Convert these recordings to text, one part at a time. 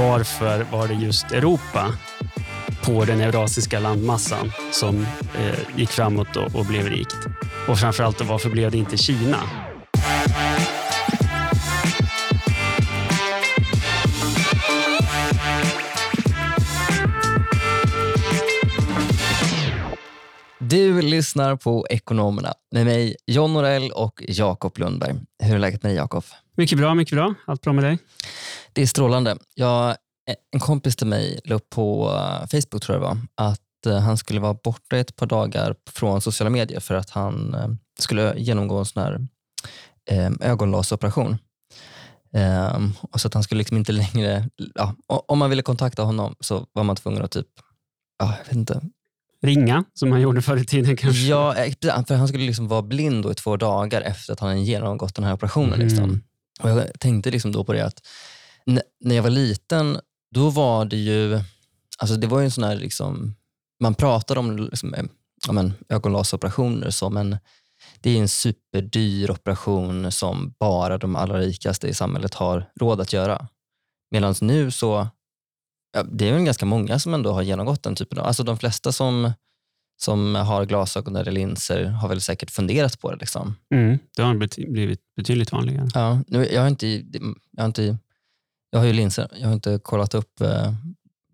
varför var det just Europa på den eurasiska landmassan som eh, gick framåt och, och blev rikt? Och framförallt varför blev det inte Kina? Du lyssnar på Ekonomerna med mig, John Norell och Jakob Lundberg. Hur är läget med dig, Jakob? Mycket bra, mycket bra. Allt bra med dig? Det är strålande. Jag, en kompis till mig la upp på eh, Facebook, tror jag det var, att eh, han skulle vara borta ett par dagar från sociala medier för att han eh, skulle genomgå en sån här ögonlasoperation. Um, och så att han skulle liksom inte längre, ja, om man ville kontakta honom så var man tvungen att typ, ja, jag vet inte, ringa, som han gjorde förr i tiden kanske? Ja, eh, för han skulle liksom vara blind i två dagar efter att han genomgått den här operationen. Mm. Liksom. Och jag tänkte liksom då på det att när jag var liten, då var det ju, alltså det var ju en sån här, liksom, man pratade om liksom, eh, ja, men, ögonlasoperationer som en, det är en superdyr operation som bara de allra rikaste i samhället har råd att göra. Medan nu så Ja, det är väl ganska många som ändå har genomgått den typen av... Alltså de flesta som, som har glasögon eller linser har väl säkert funderat på det. Liksom. Mm, det har blivit betydligt vanligare. Ja, nu, jag, har inte, jag, har inte, jag har ju linser. Jag har inte kollat upp eh,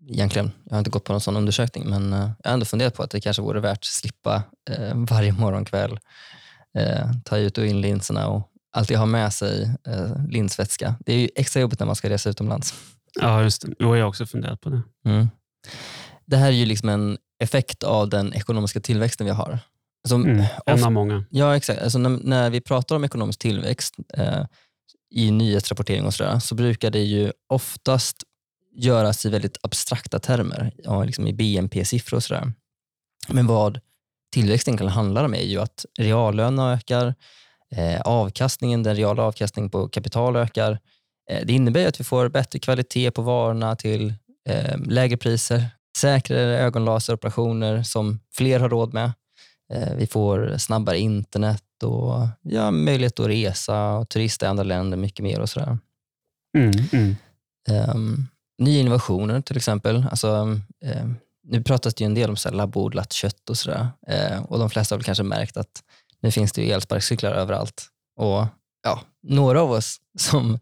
egentligen. Jag har inte gått på någon sån undersökning, men eh, jag har ändå funderat på att det kanske vore värt att slippa eh, varje morgon kväll eh, ta ut och in linserna och alltid ha med sig eh, linsvätska. Det är ju extra jobbigt när man ska resa utomlands. Ja, just det. Jo, jag har också funderat på det. Mm. Det här är ju liksom en effekt av den ekonomiska tillväxten vi har. Alltså, mm, en av många. Ja, exakt. Alltså, när, när, vi pratar om ekonomisk tillväxt eh, i nyhetsrapportering och sådär, så brukar det ju oftast göras i väldigt abstrakta termer, ja, liksom i BNP-siffror och sådär. Men vad tillväxten kan handla om är ju att reallönerna ökar, eh, avkastningen, den reala avkastningen på kapital ökar, det innebär att vi får bättre kvalitet på varorna till eh, lägre priser, säkrare ögonlaseroperationer som fler har råd med. Eh, vi får snabbare internet och ja, möjlighet att resa och turista i andra länder mycket mer och sådär. Mm, mm. Um, nya innovationer till exempel. Alltså, um, nu pratas det ju en del om så labbodlat kött och sådär. Och de flesta har väl kanske märkt att nu finns det ju elsparkcyklar överallt. Och ja, några av oss som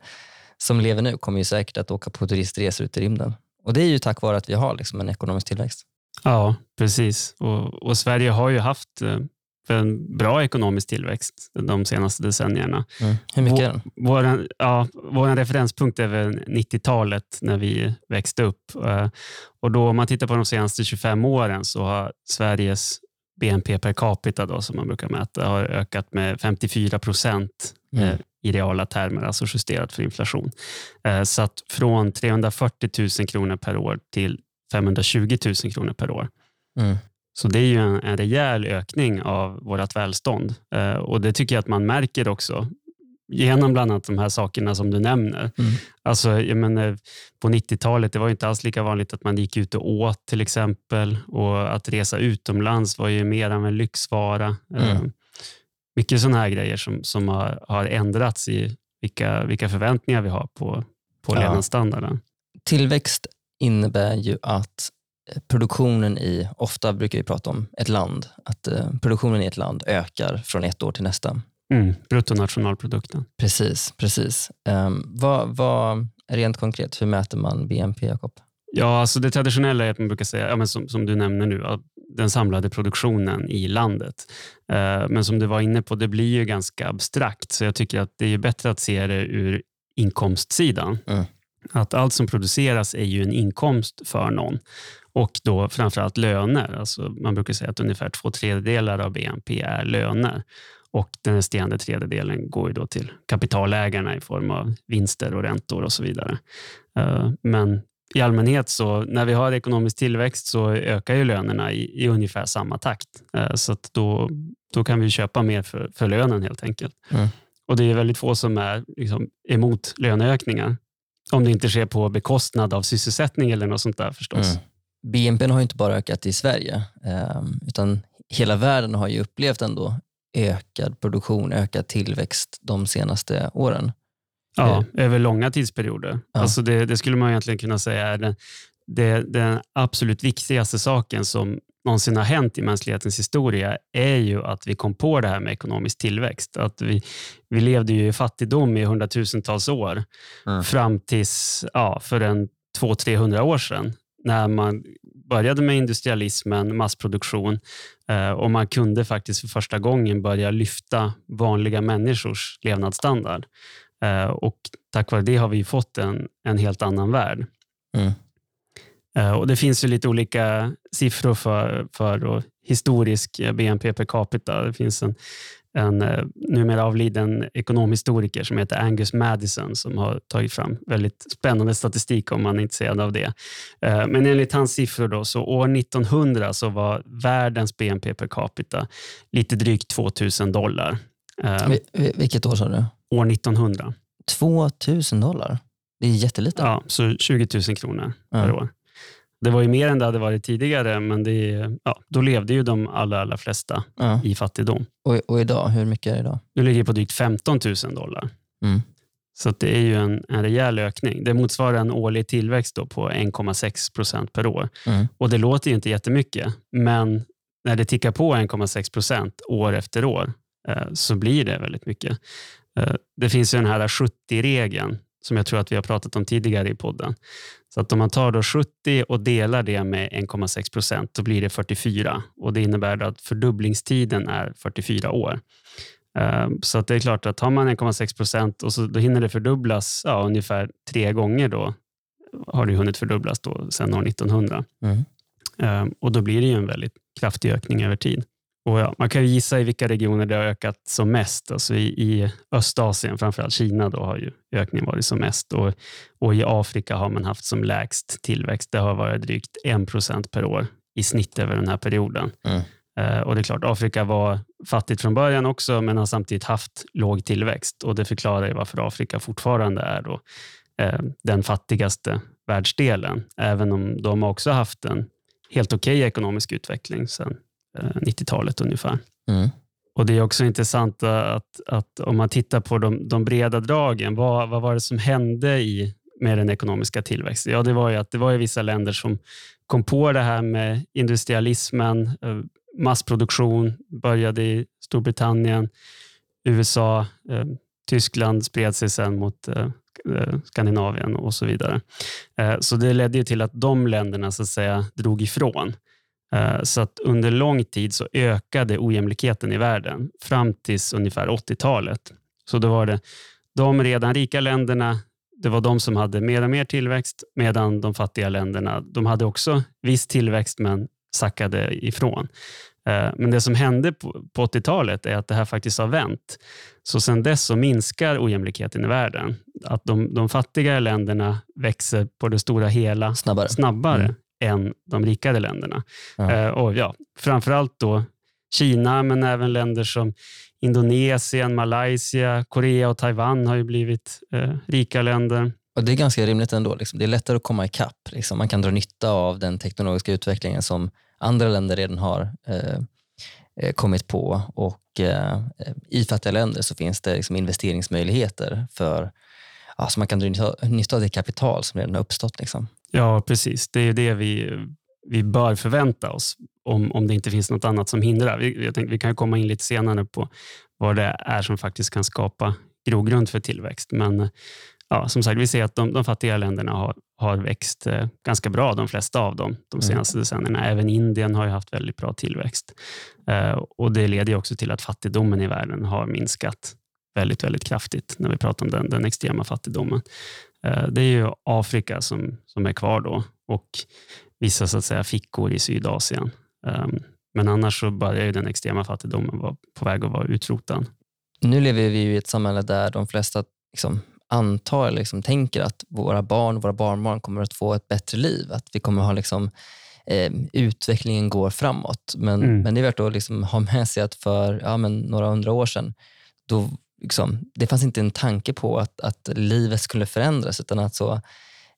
som lever nu kommer ju säkert att åka på turistresor ut i rymden. Och det är ju tack vare att vi har liksom en ekonomisk tillväxt. Ja, precis. Och, och Sverige har ju haft eh, en bra ekonomisk tillväxt de senaste decennierna. Mm. Hur mycket är den? Vår, ja, vår referenspunkt är väl 90-talet när vi växte upp. Eh, och då, om man tittar på de senaste 25 åren så har Sveriges BNP per capita, då, som man brukar mäta, har ökat med 54 procent mm. Eh, i reala termer, alltså justerat för inflation. Eh, så att från 340 000 kronor per år till 520 000 kronor per år. Mm. Så det är ju en, en rejäl ökning av vårt välstånd eh, och det tycker jag att man märker också genom bland annat de här sakerna som du nämner. Mm. Alltså, jag menar, på 90-talet det var inte alls lika vanligt att man gick ut och åt till exempel och att resa utomlands var ju mer av en lyxvara. Mm. Eh, mycket sådana här grejer som, som har, har ändrats i vilka, vilka förväntningar vi har på, på ja. levnadsstandarden. Tillväxt innebär ju att produktionen i, ofta brukar vi prata om ett land, att eh, produktionen i ett land ökar från ett år till nästa. Mm, bruttonationalprodukten. Precis, precis. Um, vad, vad, rent konkret, hur mäter man BNP, Jakob? Ja, alltså det traditionella är att man brukar säga, ja, men som, som du nämner nu, den samlade produktionen i landet. Uh, men som du var inne på, det blir ju ganska abstrakt, så jag tycker att det är bättre att se det ur inkomstsidan. Mm. Att allt som produceras är ju en inkomst för någon och då framförallt löner. Alltså man brukar säga att ungefär två tredjedelar av BNP är löner och den resterande tredjedelen går ju då till kapitalägarna i form av vinster och räntor och så vidare. Uh, men i allmänhet så när vi har ekonomisk tillväxt så ökar ju lönerna i, i ungefär samma takt. Eh, så då, då kan vi köpa mer för, för lönen helt enkelt. Mm. Och Det är väldigt få som är liksom, emot löneökningar. Om det inte sker på bekostnad av sysselsättning eller något sånt där förstås. Mm. BNP har inte bara ökat i Sverige, ehm, utan hela världen har ju upplevt ändå ökad produktion, ökad tillväxt de senaste åren. Ja, över långa tidsperioder. Ja. Alltså det, det skulle man egentligen kunna säga är den, det, den absolut viktigaste saken som någonsin har hänt i mänsklighetens historia är ju att vi kom på det här med ekonomisk tillväxt. Att vi, vi levde ju i fattigdom i hundratusentals år Mm. fram tills ja, för en 200-300 år sedan när man började med industrialismen, massproduktion eh, och man kunde faktiskt för första gången börja lyfta vanliga människors levnadsstandard. Eh, och tack vare det har vi fått en, en helt annan värld. Mm. Eh, Och Det finns ju lite olika siffror för, för historisk BNP per capita. Det finns en, en eh, numera avliden ekonomhistoriker som heter Angus Madison som har tagit fram väldigt spännande statistik om man är intresserad av det. Eh, Men enligt hans siffror då, så år 1900 så var världens BNP per capita lite drygt 2000 dollar. Eh, Vi- vi- Vilket år sa du? År 1900. 2000 dollar? Det är jättelite. Ja, så 20 000 kronor Ja. per år. Det var ju mer än det hade varit tidigare, men det, ja, då levde ju de allra, allra flesta Ja. i fattigdom. Och, och idag, hur mycket är det idag? Nu ligger det på drygt 15 000 dollar. Mm. Så det är ju en, en rejäl ökning. Det motsvarar en årlig tillväxt då på 1,6 procent per år. Mm. Och Det låter ju inte jättemycket, men när det tickar på 1,6 procent år efter år eh, så blir det väldigt mycket. Eh, det finns ju den här 70-regeln som jag tror att vi har pratat om tidigare i podden. Så att om man tar då 70 och delar det med 1,6 procent, då blir det 44. Och Det innebär att fördubblingstiden är 44 år. Eh, Så att det är klart att har man 1,6 procent och så då hinner det fördubblas ja, ungefär tre gånger då har det hunnit fördubblas då sedan år 1900. Mm. Eh, Och då blir det ju en väldigt kraftig ökning över tid. Och ja, man kan ju gissa i vilka regioner det har ökat som mest. Alltså i, I Östasien, framförallt Kina, då har ju ökningen varit som mest. Och, och I Afrika har man haft som lägst tillväxt. Det har varit drygt 1 procent per år i snitt över den här perioden. Mm. Eh, och det är klart, Afrika var fattigt från början också, men har samtidigt haft låg tillväxt. Och Det förklarar ju varför Afrika fortfarande är då, eh, den fattigaste världsdelen, även om de också haft en helt okej ekonomisk utveckling sedan eh, 90-talet ungefär. Mm. Och Det är också intressant att, att om man tittar på de, de breda dragen, vad, vad var det som hände i, med den ekonomiska tillväxten? Ja, det var ju att det var ju vissa länder som kom på det här med industrialismen, eh, massproduktion började i Storbritannien, USA, eh, Tyskland spred sig sen mot eh, eh, Skandinavien och så vidare. Eh, Så det ledde ju till att de länderna så att säga drog ifrån. Eh, Så att under lång tid så ökade ojämlikheten i världen fram tills ungefär 80-talet. Så då var det de redan rika länderna, det var de som hade mer och mer tillväxt medan de fattiga länderna, de hade också viss tillväxt men sackade ifrån. Eh, Men det som hände på på 80-talet är att det här faktiskt har vänt. Så sedan dess så minskar ojämlikheten i världen. Att de, de fattiga länderna växer på det stora hela Snabbare. snabbare Mm. Än de rikare länderna. Ja. Eh, och ja, framförallt då Kina, men även länder som Indonesien, Malaysia, Korea och Taiwan har ju blivit eh, rika länder. Och Det är ganska rimligt ändå. Liksom. Det är lättare att komma ikapp. Liksom. Man kan dra nytta av den teknologiska utvecklingen som andra länder redan har eh, eh, kommit på. Och eh, I fattiga länder så finns det liksom investeringsmöjligheter för ja, så man kan dra nytta, nytta av det kapital som redan har uppstått. Liksom. Ja, precis. Det är det vi, vi bör förvänta oss om, om det inte finns något annat som hindrar. Vi, tänkte, vi kan komma in lite senare på vad det är som faktiskt kan skapa grogrund för tillväxt. Men ja, som sagt, vi ser att de, de fattiga länderna har, har växt eh, ganska bra, de flesta av dem, de senaste decennierna. Även Indien har haft väldigt bra tillväxt. Eh, och Det leder också till att fattigdomen i världen har minskat väldigt, väldigt kraftigt när vi pratar om den, den extrema fattigdomen. Eh, Det är ju Afrika som, som är kvar då och vissa så att säga, fickor i Sydasien. Um, Men annars så börjar ju den extrema fattigdomen vara på väg att vara utrotad. Nu lever vi i ett samhälle där de flesta liksom, antar, liksom, tänker att våra barn och våra barnbarn kommer att få ett bättre liv. Att vi kommer ha liksom, eh, utvecklingen går framåt. Men, Mm. men det är värt att liksom, ha med sig att för ja, några hundra år sedan, då, liksom, det fanns inte en tanke på att, att livet skulle förändras. Utan att så,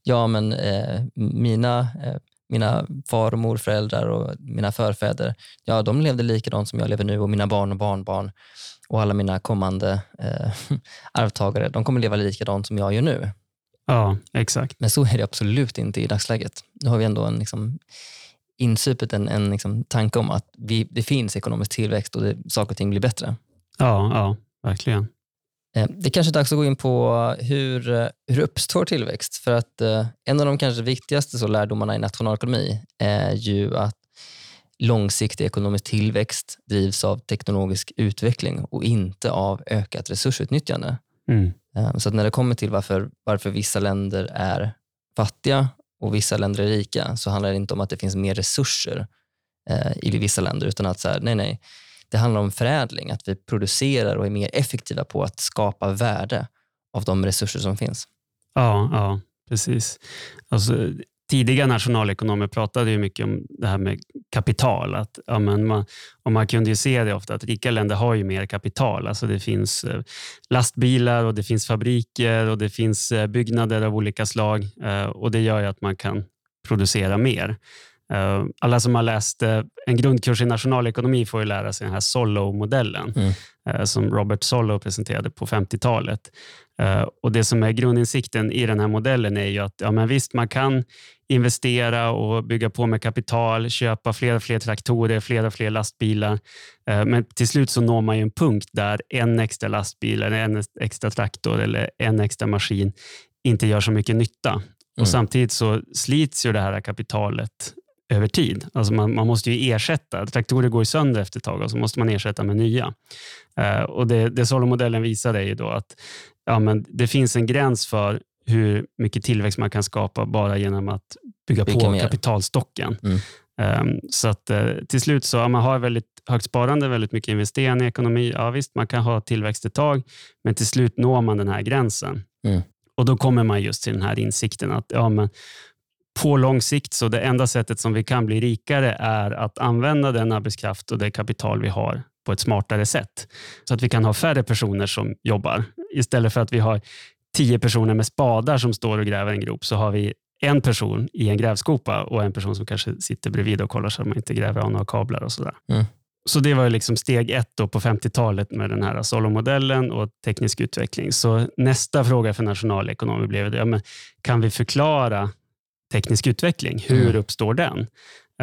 ja men eh, mina eh, mina far och morföräldrar och mina förfäder, ja de levde likadant som jag lever nu och mina barn och barnbarn och alla mina kommande eh, arvtagare, de kommer leva likadant som jag gör nu. Ja, exakt. Men så är det absolut inte i dagsläget. Nu har vi ändå en liksom, insupit en, en liksom, tanke om att vi, det finns ekonomisk tillväxt och det, saker och ting blir bättre. Ja, ja verkligen. Eh, det är kanske är dags att gå in på hur, eh, hur uppstår tillväxt? För att eh, en av de kanske viktigaste så lärdomarna i nationalekonomi är ju att långsiktig ekonomisk tillväxt drivs av teknologisk utveckling och inte av ökat resursutnyttjande. Mm. Så när det kommer till varför, varför vissa länder är fattiga och vissa länder är rika så handlar det inte om att det finns mer resurser i vissa länder utan att så här, nej, nej, det handlar om förädling, att vi producerar och är mer effektiva på att skapa värde av de resurser som finns. Ja, ja precis. Alltså, tidiga nationalekonomer pratade ju mycket om det här med kapital. Att, ja, men man, och man kunde ju se det ofta att rika länder har ju mer kapital. Alltså det finns eh, lastbilar och det finns fabriker och det finns eh, byggnader av olika slag eh, och det gör ju att man kan producera mer. Eh, alla som har läst eh, en grundkurs i nationalekonomi får ju lära sig den här Solow-modellen mm. Eh, som Robert Solow presenterade på 50-talet. Och Det som är grundinsikten i den här modellen är ju att ja, men visst, man kan investera och bygga på med kapital, köpa fler och fler traktorer, fler och fler lastbilar. Men till slut så når man ju en punkt där en extra lastbil, eller en extra traktor eller en extra maskin inte gör så mycket nytta. Mm. Och Samtidigt så slits ju det här kapitalet över tid. Alltså man, man måste ju ersätta. Traktorer går ju sönder efter ett tag och så måste man ersätta med nya. Uh, och Det, det Solo-modellen visar är ju då att ja, men det finns en gräns för hur mycket tillväxt man kan skapa bara genom att bygga Bygga på mer. kapitalstocken. Mm. Um, så att uh, till slut så ja, man har väldigt högt sparande, väldigt mycket investering i ekonomi. Ja, visst, man kan ha tillväxt ett tag, men till slut når man den här gränsen. Mm. Och Då kommer man just till den här insikten att ja, men på lång sikt, så det enda sättet som vi kan bli rikare är att använda den arbetskraft och det kapital vi har på ett smartare sätt. Så att vi kan ha färre personer som jobbar. Istället för att vi har tio personer med spadar som står och gräver en grop, så har vi en person i en grävskopa och en person som kanske sitter bredvid och kollar så att man inte gräver av några kablar och sådär. Mm. Så det var liksom steg ett på 50-talet med den här Solo-modellen och teknisk utveckling. Så nästa fråga för nationalekonomer blev ja, men kan vi förklara teknisk utveckling. Hur mm. uppstår den?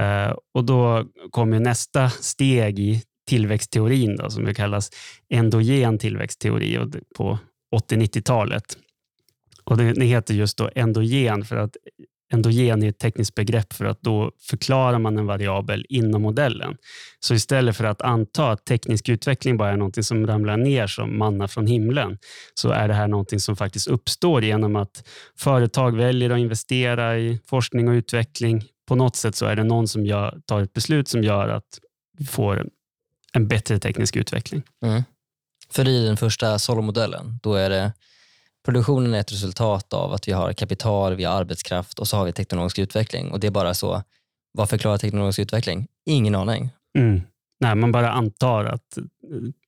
Uh, och Då kommer nästa steg i tillväxtteorin då, som kallas endogen tillväxtteori på 80-90-talet. Och det heter just då endogen för att endogen är ett tekniskt begrepp för att då förklarar man en variabel inom modellen. Så istället för att anta att teknisk utveckling bara är något som ramlar ner som manna från himlen, så är det här något som faktiskt uppstår genom att företag väljer att investera i forskning och utveckling. På något sätt så är det någon som gör, tar ett beslut som gör att vi får en bättre teknisk utveckling. Mm. För i den första solomodellen, då är det Produktionen är ett resultat av att vi har kapital, vi har arbetskraft och så har vi teknologisk utveckling. Och det är bara så. Vad förklarar teknologisk utveckling? Ingen aning. Mm. Nej, man bara antar att eh,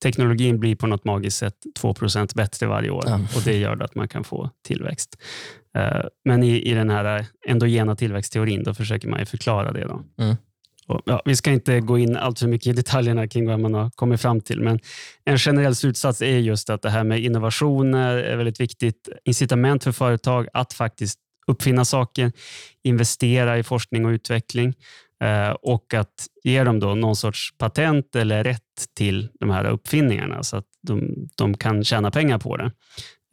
teknologin blir på något magiskt sätt 2% bättre varje år ja. och det gör att man kan få tillväxt. Eh, men i, i den här endogena tillväxtteorin då försöker man förklara det. Då. Mm. Och, ja, vi ska inte gå in allt för mycket i detaljerna kring vad man har kommit fram till, men en generell slutsats är just att det här med innovationer eh, är väldigt viktigt. Incitament för företag att faktiskt uppfinna saker, investera i forskning och utveckling eh, och att ge dem då någon sorts patent eller rätt till de här uppfinningarna så att de, de kan tjäna pengar på det.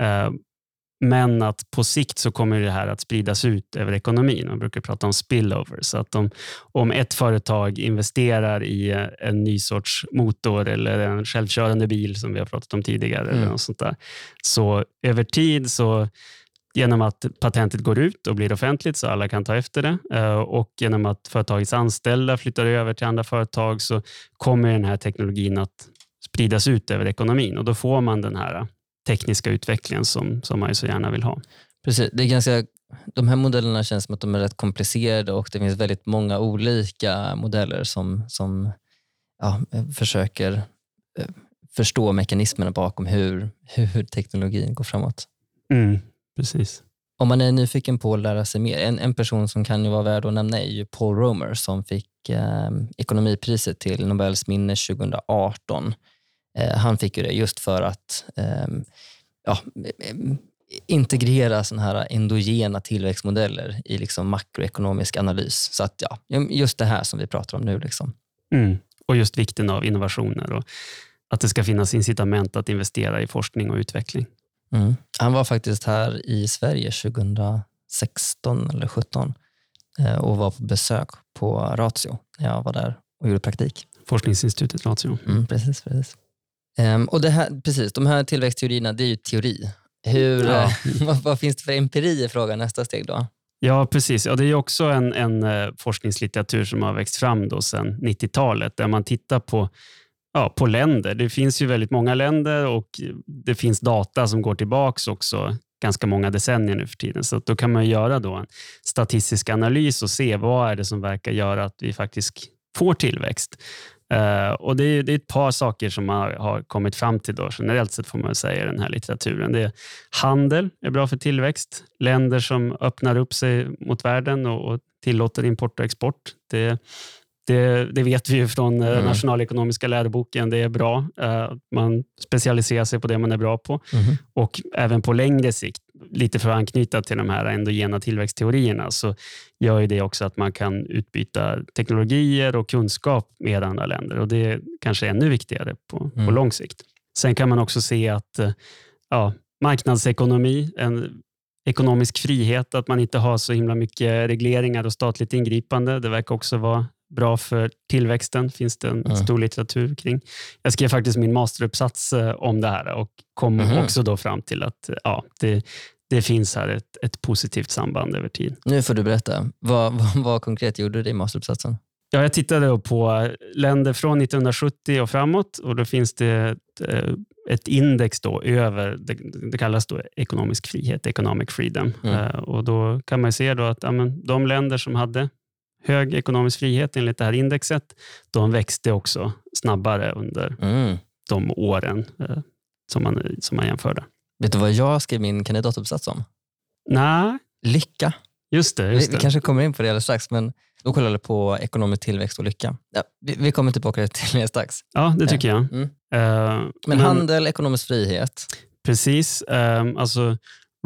Eh, men att på sikt så kommer det här att spridas ut över ekonomin. Man brukar prata om spillover. Så att om, om ett företag investerar i eh, en ny sorts motor eller en självkörande bil som vi har pratat om tidigare, mm. eller något sånt där, så över tid så genom att patentet går ut och blir offentligt så alla kan ta efter det eh, och genom att företagets anställda flyttar över till andra företag så kommer den här teknologin att spridas ut över ekonomin och då får man den här tekniska utvecklingen som, som man ju så gärna vill ha. Precis, det är ganska, de här modellerna känns som att de är rätt komplicerade och det finns väldigt många olika modeller som, som ja, försöker eh, förstå mekanismerna bakom hur, hur teknologin går framåt. Mm, precis. Om man är nyfiken på att lära sig mer, en, en person som kan ju vara värd att nämna är ju Paul Romer som fick eh, ekonomipriset till Nobels minne 2018. Eh, han fick ju det just för att eh, ja, integrera såna här endogena tillväxtmodeller i liksom makroekonomisk analys. Så att ja, just det här som vi pratar om nu. Liksom. Mm. Och just vikten av innovationer och att det ska finnas incitament att investera i forskning och utveckling. Mm. Han var faktiskt här i Sverige 2016 eller 2017 eh, och var på besök på Ratio när jag var där och gjorde praktik. Forskningsinstitutet Ratio. Mm, precis, precis. Um, och det här, precis, de här tillväxtteorierna, det är ju teori. Hur, ja. vad, vad, finns det för empiri i frågan nästa steg då? Ja, precis. Ja, det är också en, en uh, forskningslitteratur som har växt fram då sedan 90-talet där man tittar på, ja, på länder. Det finns ju väldigt många länder och det finns data som går tillbaka också ganska många decennier nu för tiden. Så då kan man göra då en statistisk analys och se vad är det som verkar göra att vi faktiskt får tillväxt. Uh, och det är, det är, ett par saker som man har, kommit fram till då, generellt sett får man säga i den här litteraturen. Det är handel är bra för tillväxt. Länder som öppnar upp sig mot världen och, och tillåter import och export. Det, det, det, vet vi ju från eh, mm. nationalekonomiska läroboken. Det är bra. Uh, man specialiserar sig på det man är bra på. Mm. Och även på längre sikt, lite för att anknyta till de här endogena tillväxtteorierna, så gör ju det också att man kan utbyta teknologier och kunskap med andra länder. Och Det är kanske ännu viktigare på, mm. på lång sikt. Sen kan man också se att eh, ja, marknadsekonomi, en ekonomisk frihet, att man inte har så himla mycket regleringar och statligt ingripande. Det verkar också vara bra för tillväxten, finns det en mm. stor litteratur kring. Jag skrev faktiskt min masteruppsats eh, om det här och kom mm. också då fram till att ja, det, det finns här ett, ett positivt samband över tid. Nu får du berätta. Vad, vad, vad konkret gjorde du i masteruppsatsen? Ja, jag tittade på länder från 1970 och framåt och då finns det ett, eh, ett index då över, det, det, kallas då ekonomisk frihet, economic freedom. Mm. Uh, och Då kan man se då att ja, men, de länder som hade hög ekonomisk frihet enligt det här indexet, de växte också snabbare under mm. de åren uh, som, man, som man jämförde. Vet du vad jag skrev min kandidatuppsats om? Nej. Lycka. Just det. Just vi, vi, kanske kommer in på det alldeles strax, men då kollade jag på ekonomisk tillväxt och lycka. Ja, vi, vi kommer tillbaka till det strax. Ja, det tycker jag. Mm. Uh, men, handel, ekonomisk frihet? Precis. Uh, alltså,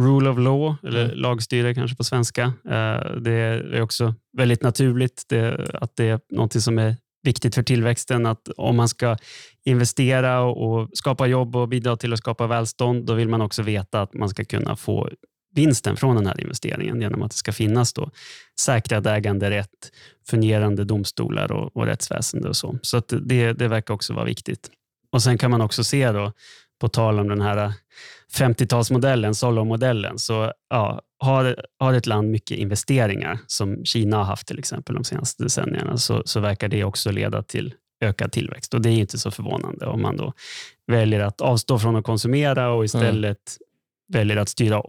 rule of law, eller mm. lagstyre kanske på svenska. Uh, det är också väldigt naturligt det, att det är något som är viktigt för tillväxten. Att om man ska investera och skapa jobb och bidra till att skapa välstånd, då vill man också veta att man ska kunna få vinsten från den här investeringen genom att det ska finnas då säkrad äganderätt, fungerande domstolar och, och rättsväsende och så. Så det, det verkar också vara viktigt. Och Sen kan man också se, då, på tal om den här 50-talsmodellen, Solo-modellen, så ja, har, har ett land mycket investeringar, som Kina har haft till exempel de senaste decennierna, så, så verkar det också leda till ökad tillväxt. Och Det är inte så förvånande om man då väljer att avstå från att konsumera och istället mm. väljer att styra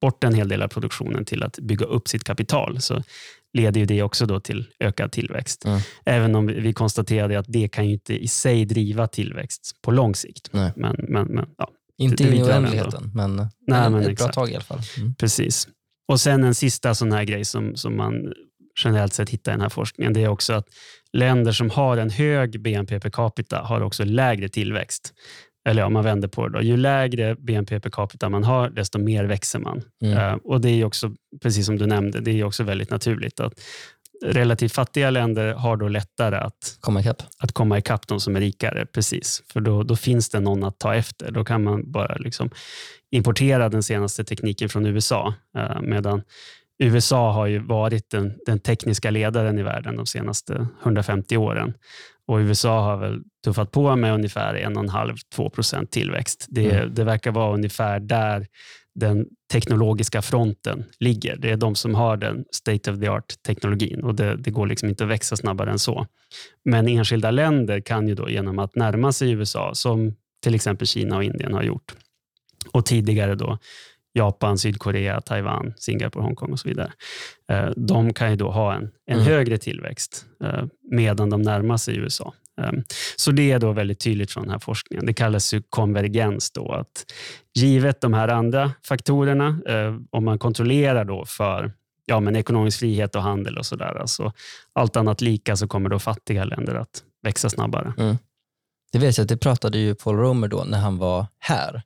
bort en hel del av produktionen till att bygga upp sitt kapital. Så leder ju det också då till ökad tillväxt. Mm. Även om vi konstaterade att det kan ju inte i sig driva tillväxt på lång sikt. Men, men, men, ja, inte in i oändligheten, men, Nej, men ett exakt. bra tag i alla fall. Mm. Precis. Och sen en sista sån här grej som, som man generellt sett hittar i den här forskningen, det är också att länder som har en hög BNP per capita har också lägre tillväxt. Eller om man vänder på det, då. ju lägre BNP per capita man har, desto mer växer man. Mm. Uh, och Det är också, precis som du nämnde, det är också väldigt naturligt att relativt fattiga länder har då lättare att komma ikapp, att komma ikapp de som är rikare. Precis, för då, då finns det någon att ta efter. Då kan man bara liksom importera den senaste tekniken från USA. Uh, medan USA har ju varit den, den, tekniska ledaren i världen de senaste 150 åren. Och USA har väl tuffat på med ungefär 1,5-2 procent tillväxt. Det, mm. det verkar vara ungefär där den teknologiska fronten ligger. Det är de som har den state of the art-teknologin och det, det, går liksom inte att växa snabbare än så. Men enskilda länder kan ju då genom att närma sig USA, som till exempel Kina och Indien har gjort, och tidigare då Japan, Sydkorea, Taiwan, Singapore, Hongkong och så vidare. Eh, de kan ju då ha en, en mm. högre tillväxt eh, medan de närmar sig USA. Ehm, så det är då väldigt tydligt från den här forskningen. Det kallas ju konvergens. Då, att givet de här andra faktorerna, eh, om man kontrollerar då för ja, men ekonomisk frihet och handel och sådär, alltså, allt annat lika så kommer då fattiga länder att växa snabbare. Mm. Det vet jag, det pratade ju Paul Romer då när han var här.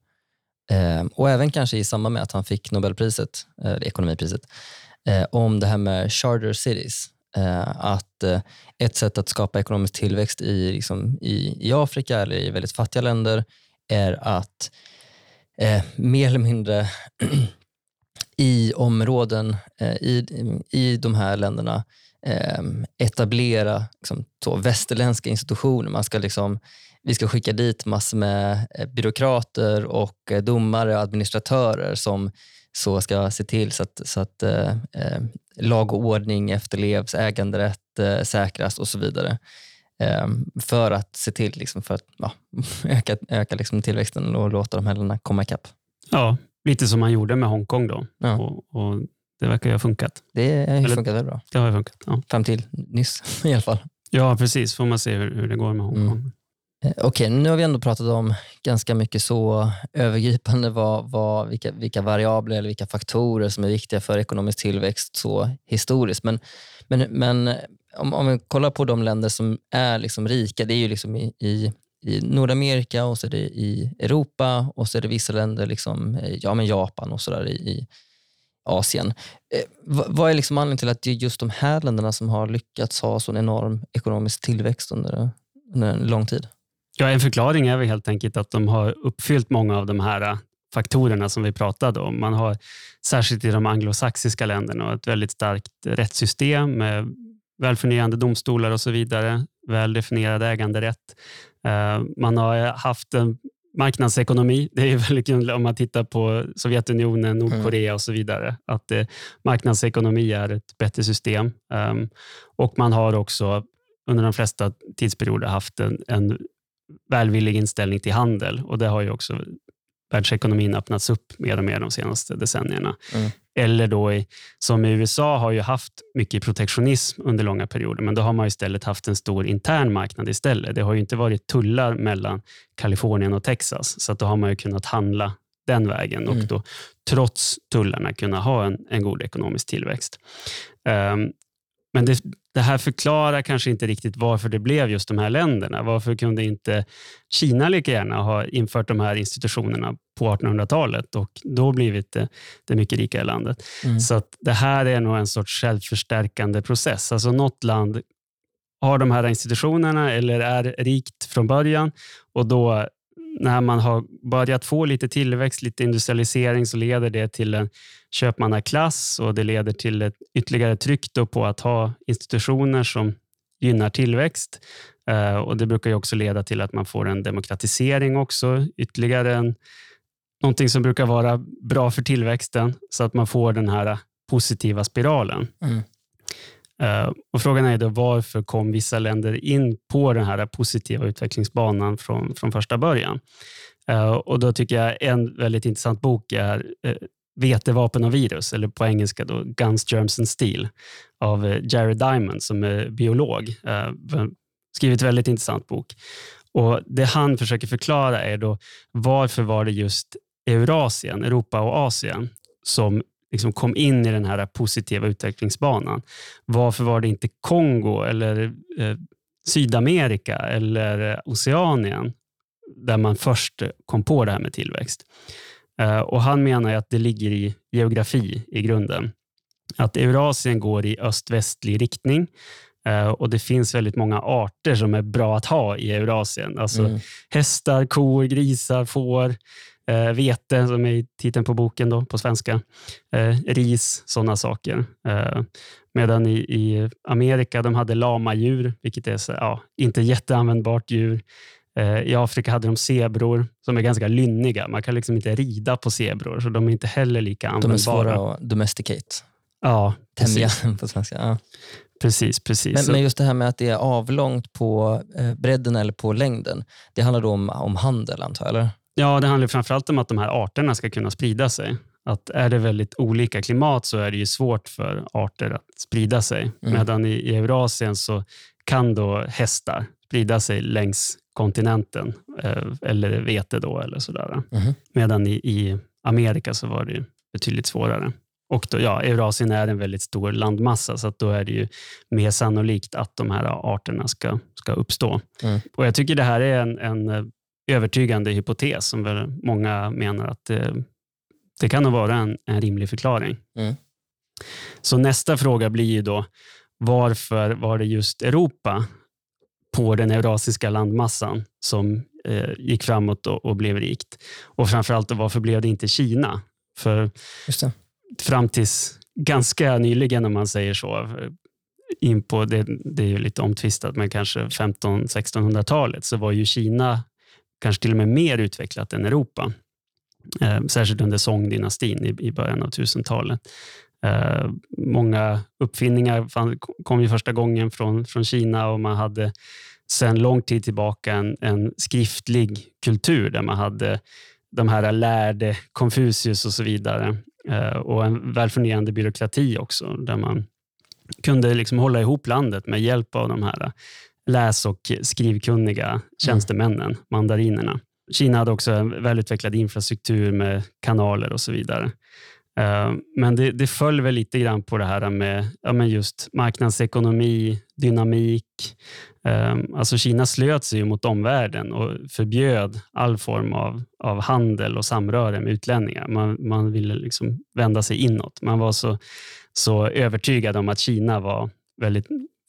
Eh, och även kanske i samband med att han fick Nobelpriset, eh, eller ekonomipriset, eh, om det här med charter cities. Eh, att eh, ett sätt att skapa ekonomisk tillväxt i, liksom, i, i Afrika eller i väldigt fattiga länder är att eh, mer eller mindre i områden eh, i, i de här länderna ehm, etablera liksom, så, västerländska institutioner. Man ska liksom, vi ska skicka dit massor med byråkrater och domare och administratörer som så ska se till så att, så att eh, lag och ordning efterlevs, äganderätt eh, säkras och så vidare. Eh, för att se till liksom, för att ja, öka, öka liksom tillväxten och låta de här länderna komma ikapp. Ja, lite som man gjorde med Hongkong då. Ja. Och, och, det verkar ju ha funkat. Det har funkat väldigt bra. Det har funkat, ja. Fram till nyss i alla fall. Ja, precis. får man se hur, hur det går med Hongkong. Mm. Eh, okej, okay, nu har vi ändå pratat om ganska mycket så övergripande vad, vad, vilka, vilka variabler eller vilka faktorer som är viktiga för ekonomisk tillväxt så historiskt. Men, men, men eh, om, om vi kollar på de länder som är liksom rika, det är ju liksom i, i, i Nordamerika och så är det i Europa och så är det vissa länder, liksom, eh, ja, men Japan och sådär i, i Asien. Eh, vad är liksom anledningen till att det är just de här länderna som har lyckats ha sån enorm ekonomisk tillväxt under, under en lång tid? Ja, en förklaring är väl helt enkelt att de har uppfyllt många av de här äh, faktorerna som vi pratade om. Man har särskilt i de anglosaxiska länderna ett väldigt starkt rättssystem med välfungerande domstolar och så vidare, väl definierad äganderätt. Äh, man har haft en marknadsekonomi. Det är väldigt kul om man tittar på Sovjetunionen, Nordkorea mm. och så vidare. Att eh, marknadsekonomi är ett bättre system. Um, och man har också under de flesta tidsperioder haft en, en välvillig inställning till handel och det har ju också världsekonomin öppnats upp mer och mer de senaste decennierna. Mm. Eller då i, som i USA har ju haft mycket protektionism under långa perioder, men då har man istället haft en stor intern marknad istället. Det har ju inte varit tullar mellan Kalifornien och Texas, så då har man ju kunnat handla den vägen och mm. då trots tullarna kunna ha en, en god ekonomisk tillväxt. Um, men det, det här förklarar kanske inte riktigt varför det blev just de här länderna. Varför kunde inte Kina lika gärna ha infört de här institutionerna på 1800-talet och då blivit det, det mycket rikare landet? Mm. Så att det här är nog en sorts självförstärkande process. Alltså något land har de här institutionerna eller är rikt från början och då när man har börjat få lite tillväxt, lite industrialisering, så leder det till en köpmannaklass och det leder till ett ytterligare tryck på att ha institutioner som gynnar tillväxt. Eh, och Det brukar också leda till att man får en demokratisering också, ytterligare en, någonting som brukar vara bra för tillväxten, så att man får den här positiva spiralen. Mm. Eh, och Frågan är då varför kom vissa länder in på den här positiva utvecklingsbanan från, från första början? Eh, och Då tycker jag en väldigt intressant bok är eh, Vetevapen och virus, eller på engelska då Guns, Germs and Steel av Jared Diamond som är biolog. Skrivit en väldigt intressant bok. Och Det han försöker förklara är då varför var det just Eurasien, Europa och Asien som liksom kom in i den här positiva utvecklingsbanan. Varför var det inte Kongo eller eh, Sydamerika eller Oceanien där man först kom på det här med tillväxt? Eh, och Han menar att det ligger i geografi i grunden. Att Eurasien går i öst-västlig riktning eh, och det finns väldigt många arter som är bra att ha i Eurasien. Alltså mm. hästar, kor, grisar, får, eh, vete, som är titeln på boken då, på svenska, eh, ris, sådana saker. Eh, medan i, i Amerika de hade lamadjur, vilket är så, ja, inte jätteanvändbart djur. Eh, I Afrika hade de zebror som är ganska lynniga. Man kan liksom inte rida på zebror, så de är inte heller lika användbara. De är svåra att domesticate. Ja, Tämja på svenska. Ja. Precis, precis. Men, men, just det här med att det är avlångt på eh, bredden eller på längden, det handlar då om, om handel antar jag? Eller? Ja, det handlar framförallt om att de här arterna ska kunna sprida sig. Att är det väldigt olika klimat så är det ju svårt för arter att sprida sig. Mm. Medan i, i Eurasien så kan då hästar sprida sig längs kontinenten, eh, eller vete då eller sådär. Mhm. Medan i, i Amerika så var det betydligt svårare. Och då, ja, Eurasien är en väldigt stor landmassa, så att då är det ju mer sannolikt att de här arterna ska, ska uppstå. Mm. Och Jag tycker det här är en, en eh, övertygande hypotes som väl många menar att det, det kan nog vara en, en rimlig förklaring. Mm. Så nästa fråga blir ju då, varför var det just Europa på den eurasiska landmassan som eh, gick framåt och, och blev rikt? Och framförallt, då, varför blev det inte Kina? För fram tills ganska nyligen, om man säger så, in på det, det är ju lite omtvistat, men kanske 1500-1600-talet, så var ju Kina kanske till och med mer utvecklat än Europa. Eh, särskilt under Song-dynastin i, i början av 1000-talet. Eh, många uppfinningar fann, kom ju första gången från, från Kina och man hade sedan lång tid tillbaka en, en skriftlig kultur där man hade de här lärde, Konfucius och så vidare. Eh, och en välfungerande byråkrati också, där man kunde liksom hålla ihop landet med hjälp av de här läs och skrivkunniga tjänstemännen, mandarinerna. Kina hade också en välutvecklad infrastruktur med kanaler och så vidare. Eh, Men det, det föll väl lite grann på det här med ja, just marknadsekonomi, dynamik. Eh, Alltså Kina slöt sig mot omvärlden och förbjöd all form av, av handel och samröre med utlänningar. Man, man ville liksom vända sig inåt. Man var så, så övertygad om att Kina var väldigt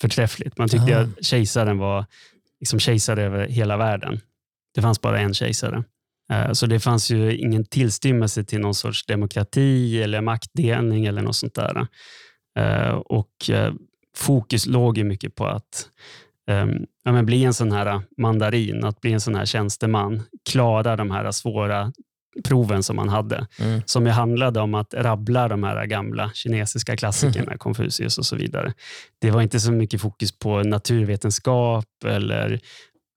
förträffligt. Man tyckte Ah. att kejsaren var liksom kejsare över hela världen. Det fanns bara en kejsare. Eh, Så det fanns ju ingen tillstymmelse till någon sorts demokrati eller maktdelning eller något sånt där. Eh, Och eh, fokus låg ju mycket på att ehm, ja, bli en sån här mandarin, att bli en sån här tjänsteman, klara de här svåra proven som man hade, Mm. som ju handlade om att rabbla de här gamla kinesiska klassikerna, Konfucius och så vidare. Det var inte så mycket fokus på naturvetenskap eller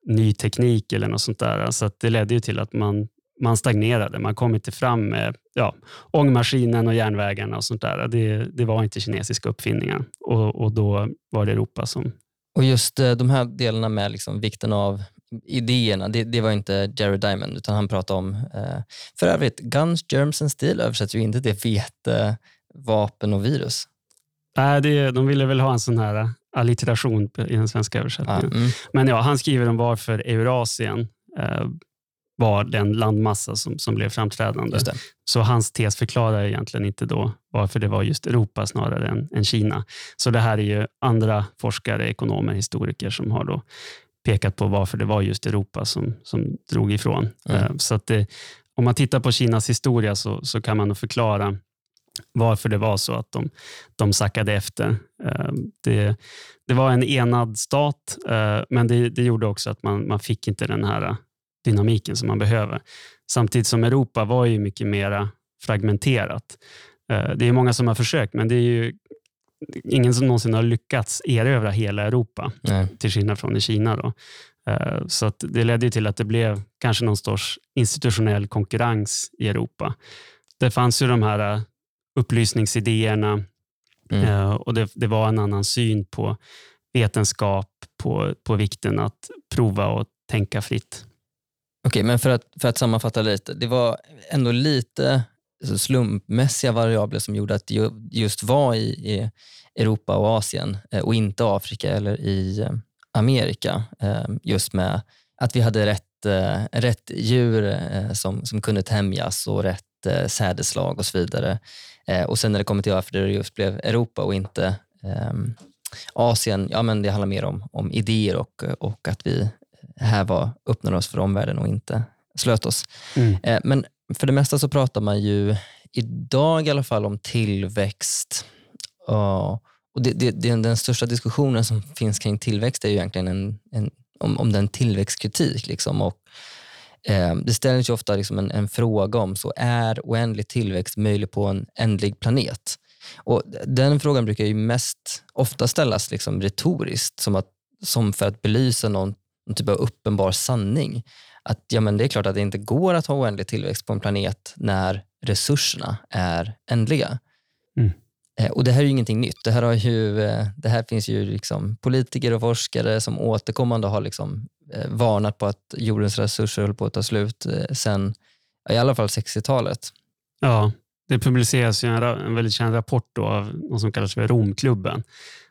ny teknik eller något sånt där. Så det ledde ju till att man, man stagnerade. Man kom inte fram med ja, ångmaskinen och järnvägarna och sånt där. Det, det var inte kinesiska uppfinningar och, och då var det Europa som... Och just eh, de här delarna med liksom vikten av idéerna, det, det var inte Jared Diamond, utan han pratade om, eh, för övrigt, Guns, Germs and Steel översätts ju inte till vete, vapen och virus. Nej, det, de ville väl ha en sån här allitteration i den svenska översättningen. mm. Men ja, han skriver om varför Eurasien eh, var den landmassa som, som blev framträdande. Så hans tes förklarar egentligen inte då varför det var just Europa snarare än, än Kina. Så det här är ju andra forskare, ekonomer, historiker som har då pekat på varför det var just Europa som, som drog ifrån. Mm. Eh, Så att det, om man tittar på Kinas historia så, så kan man förklara varför det var så att de, de sackade efter. Eh, Det, det var en enad stat, eh, men det, det gjorde också att man, man fick inte den här dynamiken som man behöver. Samtidigt som Europa var ju mycket mer fragmenterat. Det är många som har försökt, men det är ju ingen som någonsin har lyckats erövra hela Europa, Nej. till skillnad från i Kina. Då. Eh, Så det ledde till att det blev kanske någon sorts institutionell konkurrens i Europa. Det fanns ju de här eh, upplysningsidéerna Mm. eh, och det, det var en annan syn på vetenskap, på, på vikten att prova och tänka fritt. Okej, men för att, för att sammanfatta lite. Det var ändå lite slumpmässiga variabler som gjorde att det ju- just var i, i Europa och Asien eh, och inte Afrika eller i eh, Amerika. eh, Just med att vi hade rätt, rätt djur som, som kunde tämjas och rätt sädeslag och så vidare. Och sen när det kommer till varför det just blev Europa och inte Asien, ja men det handlar mer om, om idéer och, och att vi här var, öppnade oss för omvärlden och inte slöt oss. Mm. Men för det mesta så pratar man ju idag i alla fall om tillväxt. Och det, det, det, den största diskussionen som finns kring tillväxt är ju egentligen en, en, om, om den tillväxtkritik. Liksom. Och, eh, det ställs ju ofta liksom en, en fråga om så är oändlig tillväxt möjlig på en ändlig planet? Och Den frågan brukar ju mest ofta ställas liksom retoriskt, som, att, som för att belysa någon, någon typ av uppenbar sanning. Att ja, men det är klart att det inte går att ha oändlig tillväxt på en planet när resurserna är ändliga. Mm. Eh, och Det här är ju ingenting nytt. Det här, har ju, eh, det här finns ju liksom politiker och forskare som återkommande har liksom eh, varnat på att jordens resurser håller på att ta slut sen i alla fall 60-talet. Ja, det publiceras ju en, en väldigt känd rapport då av något som kallas för Romklubben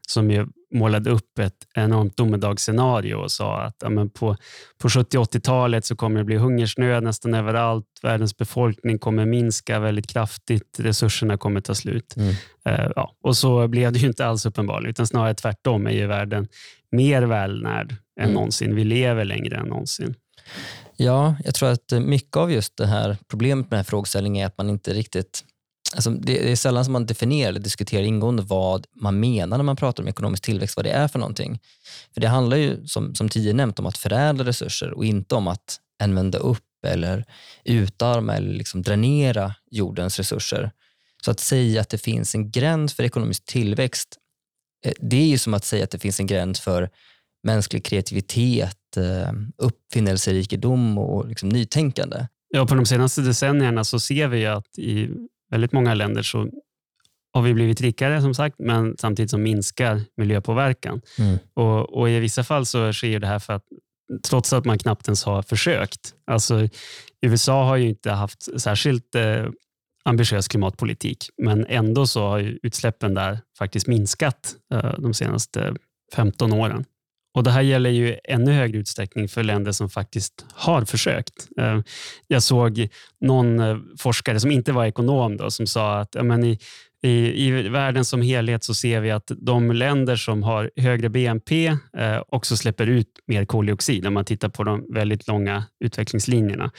som ju målade upp ett enormt domedagsscenario och sa att ja, men på, på 70 80-talet så kommer det bli hungersnöd nästan överallt. Världens befolkning kommer minska väldigt kraftigt. Resurserna kommer ta slut. Mm. Uh, ja, och så blev det ju inte alls uppenbarligen, utan snarare tvärtom är ju världen mer välnärd än mm. någonsin. Vi lever längre än någonsin. Ja, jag tror att mycket av just det här problemet med den här frågeställningen är att man inte riktigt Alltså det är sällan som man definierar eller diskuterar ingående vad man menar när man pratar om ekonomisk tillväxt, vad det är för någonting. För Det handlar ju, som, som tidigare nämnt, om att förädla resurser och inte om att använda upp eller utarma eller liksom dränera jordens resurser. Så att säga att det finns en gräns för ekonomisk tillväxt, eh, det är ju som att säga att det finns en gräns för mänsklig kreativitet, eh, uppfinnelserikedom och liksom nytänkande. Ja, på de senaste decennierna så ser vi att i väldigt många länder så har vi blivit rikare som sagt, men samtidigt som minskar miljöpåverkan. Mm. Och, och, I vissa fall så sker det här för att trots att man knappt ens har försökt. Alltså, USA har ju inte haft särskilt eh, ambitiös klimatpolitik, men ändå så har utsläppen där faktiskt minskat eh, de senaste 15 åren. Och Det här gäller ju ännu högre utsträckning för länder som faktiskt har försökt. Eh, jag såg någon eh, forskare som inte var ekonom då, som sa att men i, i, i världen som helhet så ser vi att de länder som har högre BNP eh, också släpper ut mer koldioxid om man tittar på de väldigt långa utvecklingslinjerna.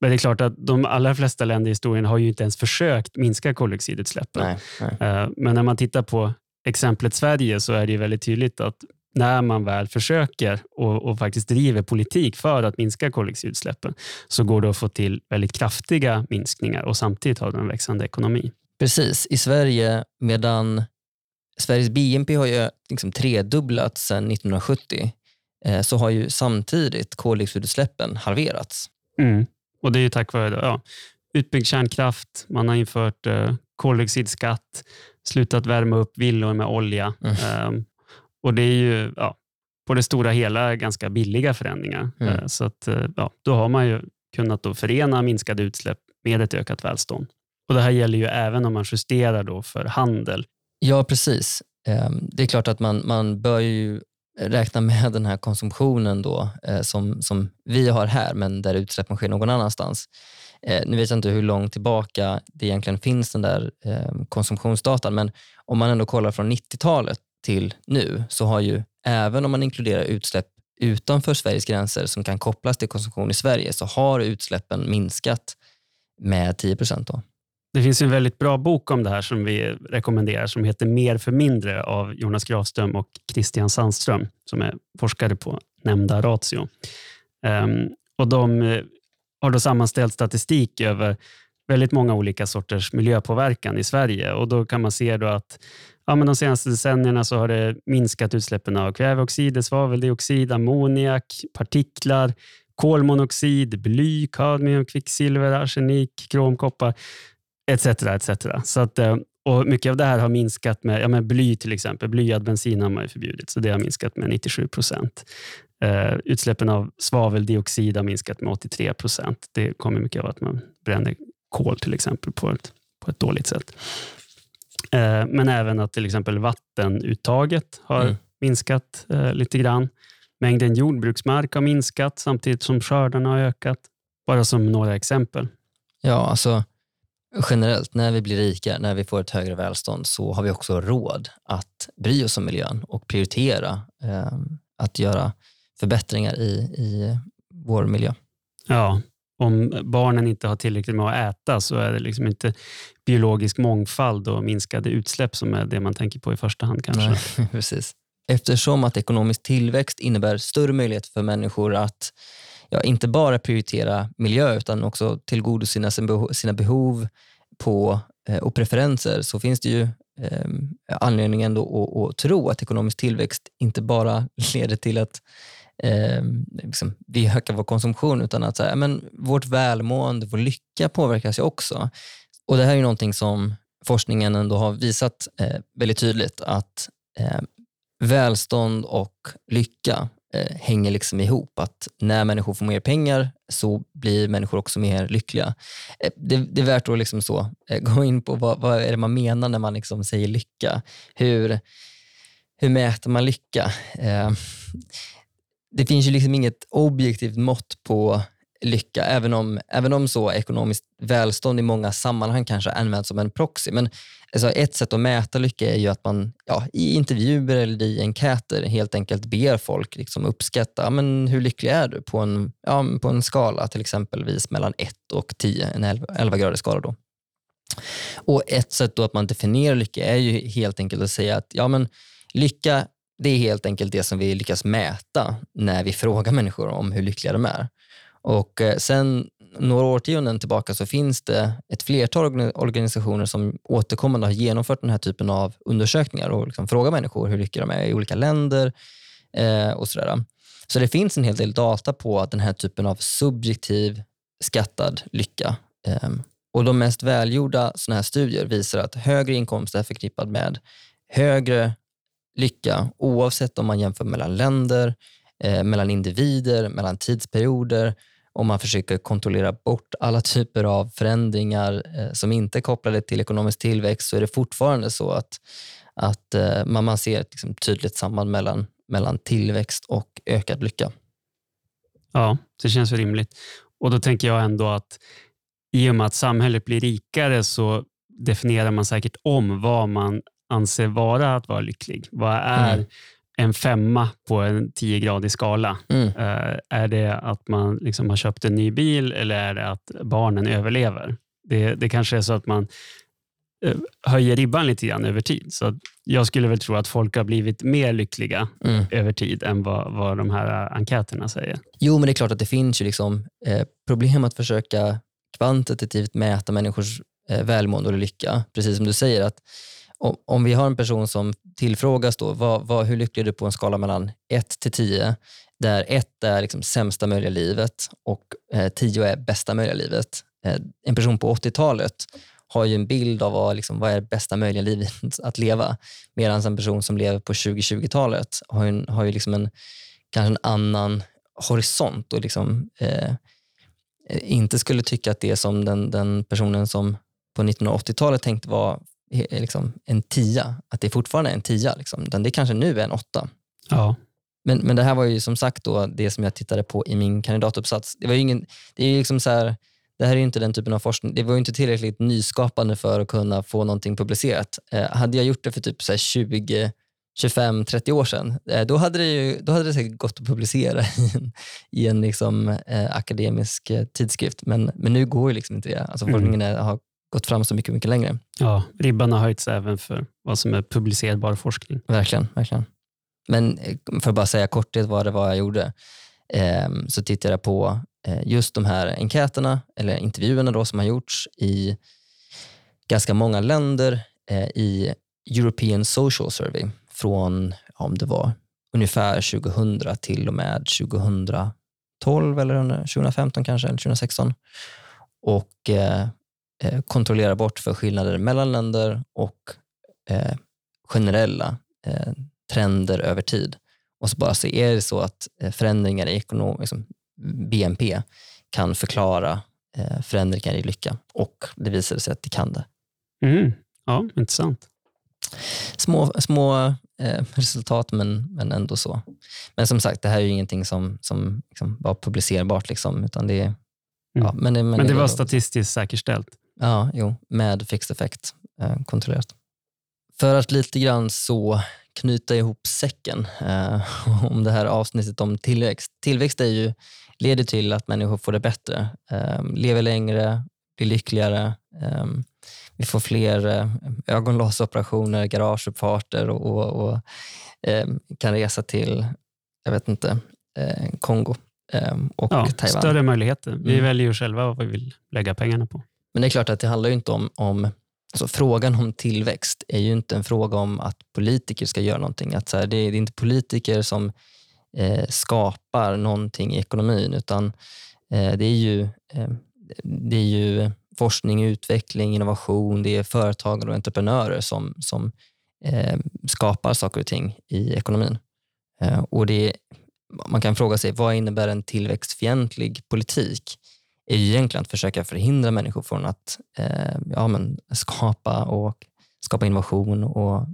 Men det är klart att de allra flesta länder i historien har ju inte ens försökt minska koldioxidutsläppen. Nej, nej. Men när man tittar på exemplet Sverige så är det väldigt tydligt att när man väl försöker och, och, faktiskt driver politik för att minska koldioxidutsläppen så går det att få till väldigt kraftiga minskningar och samtidigt ha en växande ekonomi. Precis. I Sverige, medan Sveriges BNP har ju liksom tredubblats sedan 1970 eh, så har ju samtidigt koldioxidutsläppen halverats. Mm. Och Det är tack vare ja, utbyggd kärnkraft, man har infört eh, koldioxidskatt, slutat värma upp villor med olja. Mm. Och Det är ju ja, på det stora hela ganska billiga förändringar. Mm. Eh, så att, eh, ja, då har man ju kunnat då förena minskade utsläpp med ett ökat välstånd. Och Det här gäller ju även om man justerar då för handel. Ja, precis. Ehm, det är klart att man, man bör ju räkna med den här konsumtionen då, eh, som, som vi har här, men där utsläppen sker någon annanstans. Nu vet jag inte hur långt tillbaka det egentligen finns den där ehm, konsumtionsdatan, men om man ändå kollar från 90-talet till nu så har ju, även om man inkluderar utsläpp utanför Sveriges gränser som kan kopplas till konsumtion i Sverige, så har utsläppen minskat med 10 procent. Det finns en väldigt bra bok om det här som vi rekommenderar som heter Mer för mindre av Jonas Grafström och Christian Sandström som är forskare på nämnda ratio. Ehm, och de eh, har då sammanställt statistik över väldigt många olika sorters miljöpåverkan i Sverige och då kan man se då att ja, men de senaste decennierna så har det minskat utsläppen av kväveoxider, svaveldioxid, ammoniak, partiklar, kolmonoxid, bly, kadmium, kvicksilver, arsenik, krom, koppar etc. etc. Så att, eh, och mycket av det här har minskat med, ja, med bly till exempel. Blyad bensin har man förbjudit, så det har minskat med 97 procent. Uh, utsläppen av svaveldioxid har minskat med 83 procent. Det kommer mycket av att man bränner kol till exempel på ett, på ett dåligt sätt. Eh, men även att till exempel vattenuttaget har mm. minskat eh, lite grann. Mängden jordbruksmark har minskat samtidigt som skördarna har ökat. Bara som några exempel. Ja, alltså generellt när vi blir rika, när vi får ett högre välstånd så har vi också råd att bry oss om miljön och prioritera eh, att göra förbättringar i, i vår miljö. Ja, om barnen inte har tillräckligt med att äta så är det liksom inte biologisk mångfald och minskade utsläpp som är det man tänker på i första hand. kanske. Nej, precis. Eftersom att ekonomisk tillväxt innebär större möjlighet för människor att ja, inte bara prioritera miljö utan också tillgodose sina, sina behov på, eh, och preferenser så finns det ju eh, anledning ändå att, att tro att ekonomisk tillväxt inte bara leder till att eh, liksom, vi ökar vår konsumtion utan att så här, men vårt välmående, vår lycka påverkas ju också. Och Det här är ju någonting som forskningen ändå har visat eh, väldigt tydligt att eh, välstånd och lycka eh, hänger liksom ihop. Att när människor får mer pengar så blir människor också mer lyckliga. Eh, det, det, är värt att liksom så, eh, gå in på vad, vad är det man menar när man liksom säger lycka. Hur, hur mäter man lycka? Eh, det finns ju liksom inget objektivt mått på lycka, även om, även om så ekonomiskt välstånd i många sammanhang kanske används som en proxy. Men alltså ett sätt att mäta lycka är ju att man ja, i intervjuer eller i enkäter helt enkelt ber folk liksom uppskatta men hur lycklig är du på en, ja, på en skala till exempelvis mellan 1 och 10, en 11-gradig skala. Då. Och Ett sätt då att man definierar lycka är ju helt enkelt att säga att ja, men lycka det är helt enkelt det som vi lyckas mäta när vi frågar människor om hur lyckliga de är. Och eh, sen några årtionden tillbaka så finns det ett flertal organisationer som återkommande har genomfört den här typen av undersökningar och liksom frågar människor hur lyckliga de är i olika länder eh, och sådär. Så det finns en hel del data på den här typen av subjektiv skattad lycka. Eh, och De mest välgjorda sådana här studier visar att högre inkomst är förknippad med högre lycka oavsett om man jämför mellan länder, eh, mellan individer, mellan tidsperioder om man försöker kontrollera bort alla typer av förändringar eh, som inte är kopplade till ekonomisk tillväxt så är det fortfarande så att, att eh, man, man ser ett liksom, tydligt samband mellan, mellan tillväxt och ökad lycka. Ja, det känns rimligt. Och då tänker jag ändå att i och med att samhället blir rikare så definierar man säkert om vad man anser vara att vara lycklig. Vad är mm en femma på en tiogradig skala? Mm. Uh, är det att man liksom har köpt en ny bil eller är det att barnen överlever? Det, det kanske är så att man uh, höjer ribban lite grann över tid. Så jag skulle väl tro att folk har blivit mer lyckliga mm. över tid än vad, vad de här enkäterna säger. Jo, men det är klart att det finns ju liksom, eh, problem att försöka kvantitativt mäta människors eh, välmående och lycka. Precis som du säger, att om, om vi har en person som tillfrågas då, vad, vad, hur lycklig är du på en skala mellan 1 till 10, där 1 är liksom sämsta möjliga livet och 10 eh, är bästa möjliga livet. Eh, en person på 80-talet har ju en bild av vad, liksom, vad är bästa möjliga livet att leva. Medan en person som lever på 2020-talet har ju, har ju liksom en, kanske en annan horisont och liksom, eh, inte skulle tycka att det som den, den personen som på 1980-talet tänkte var liksom en tia, att det fortfarande är en tia. Liksom. det kanske nu är en åtta. Ja. Men, men det här var ju som sagt då det som jag tittade på i min kandidatuppsats. Det, var ingen, det, är liksom så här, det här är inte den typen av forskning. Det var inte tillräckligt nyskapande för att kunna få någonting publicerat. Eh, hade jag gjort det för typ så 20, 25, 30 år sedan, eh, då, hade det ju, då hade det säkert gått att publicera i en, i en liksom, eh, akademisk eh, tidskrift. Men, men nu går ju liksom inte det. Alltså, mm. Forskningen har gått fram så mycket, mycket längre. Ja, ribban har höjts även för vad som är publicerbar forskning. Verkligen. verkligen. Men eh, för att bara säga korthet vad det var jag gjorde, eh, så tittade jag på eh, just de här enkäterna, eller intervjuerna då, som har gjorts i ganska många länder eh, i European Social Survey från, om det var ungefär 2000 till och med 2012 eller 2015 kanske, eller 2016. Och kontrollera bort för skillnader mellan länder och eh, generella eh, trender över tid. Och så bara se, är det så att eh, förändringar i ekonom, liksom BNP kan förklara eh, förändringar i lycka? Och det visade sig att det kan det. Mm. Ja, intressant. Små, små eh, resultat, men, men ändå så. Men som sagt, det här är ju ingenting som, som liksom var publicerbart. Liksom, utan det, mm. ja, men, det, men, men det, det var statistiskt säkerställt? Ja, jo, med fixed effect eh, kontrollerat. För att lite grann så knyta ihop säcken eh, om det här avsnittet om tillväxt. Tillväxt är ju, leder till att människor får det bättre, eh, lever längre, blir lyckligare. Eh, vi får fler eh, ögonlasoperationer, garageuppfarter och, och, och eh, kan resa till, jag vet inte, eh, Kongo och ja, Taiwan. Större möjligheter. Vi mm. väljer ju själva vad vi vill lägga pengarna på. Men det är klart att det handlar inte om, om alltså frågan om tillväxt är ju inte en fråga om att politiker ska göra någonting. Att så här, det, är, det, är, inte politiker som eh, skapar någonting i ekonomin utan eh, det, är ju, eh, det är ju forskning, utveckling, innovation, det är företagare och entreprenörer som, som eh, skapar saker och ting i ekonomin. Eh, och det, man kan fråga sig, vad innebär en tillväxtfientlig politik? Är ju egentligen att försöka förhindra människor från att eh, ja, men skapa, och, skapa innovation och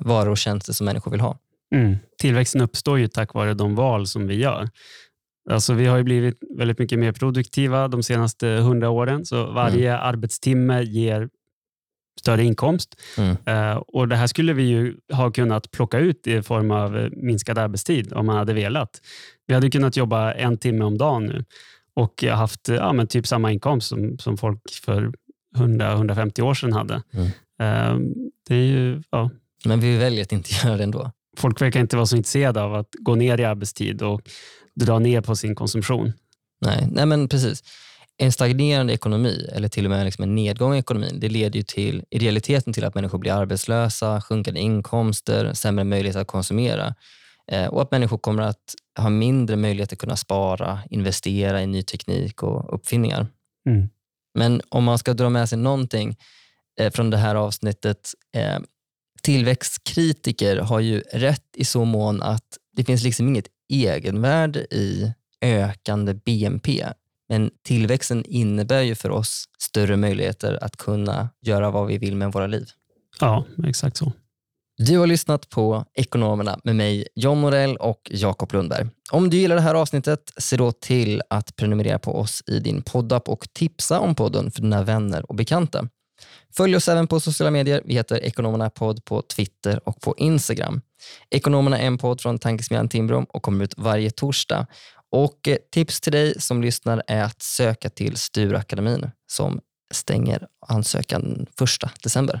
varor och tjänster som människor vill ha. Mm. Tillväxten uppstår ju tack vare de val som vi gör. Alltså vi har ju blivit väldigt mycket mer produktiva de senaste hundra åren, så varje mm. arbetstimme ger större inkomst. Mm. Uh, och Det här skulle vi ju ha kunnat plocka ut i form av minskad arbetstid om man hade velat. Vi hade kunnat jobba en timme om dagen nu och haft ja, men typ samma inkomst som, som folk för 100-150 år sedan hade. Mm. Uh, det är ju, ja. Men vi väljer att inte göra det ändå. Folk verkar inte vara så intresserade av att gå ner i arbetstid och dra ner på sin konsumtion. Nej, nej men precis. En stagnerande ekonomi, eller till och med liksom en nedgång i ekonomin, det leder ju till, i realiteten till att människor blir arbetslösa, sjunkande inkomster, sämre möjlighet att konsumera och att människor kommer att ha mindre möjlighet att kunna spara, investera i ny teknik och uppfinningar. Mm. Men om man ska dra med sig någonting eh, från det här avsnittet, eh, tillväxtkritiker har ju rätt i så mån att det finns liksom inget egenvärde i ökande BNP. Men tillväxten innebär ju för oss större möjligheter att kunna göra vad vi vill med våra liv. Ja, exakt så. Du har lyssnat på Ekonomerna med mig, John Morell och Jakob Lundberg. Om du gillar det här avsnittet, se då till att prenumerera på oss i din poddapp och tipsa om podden för dina vänner och bekanta. Följ oss även på sociala medier. Vi heter Ekonomerna podd på Twitter och på Instagram. Ekonomerna är en podd från Tankesmedjan Timbro och kommer ut varje torsdag. Och eh, tips till dig som lyssnar är att söka till Sturakademin som stänger ansökan 1 december.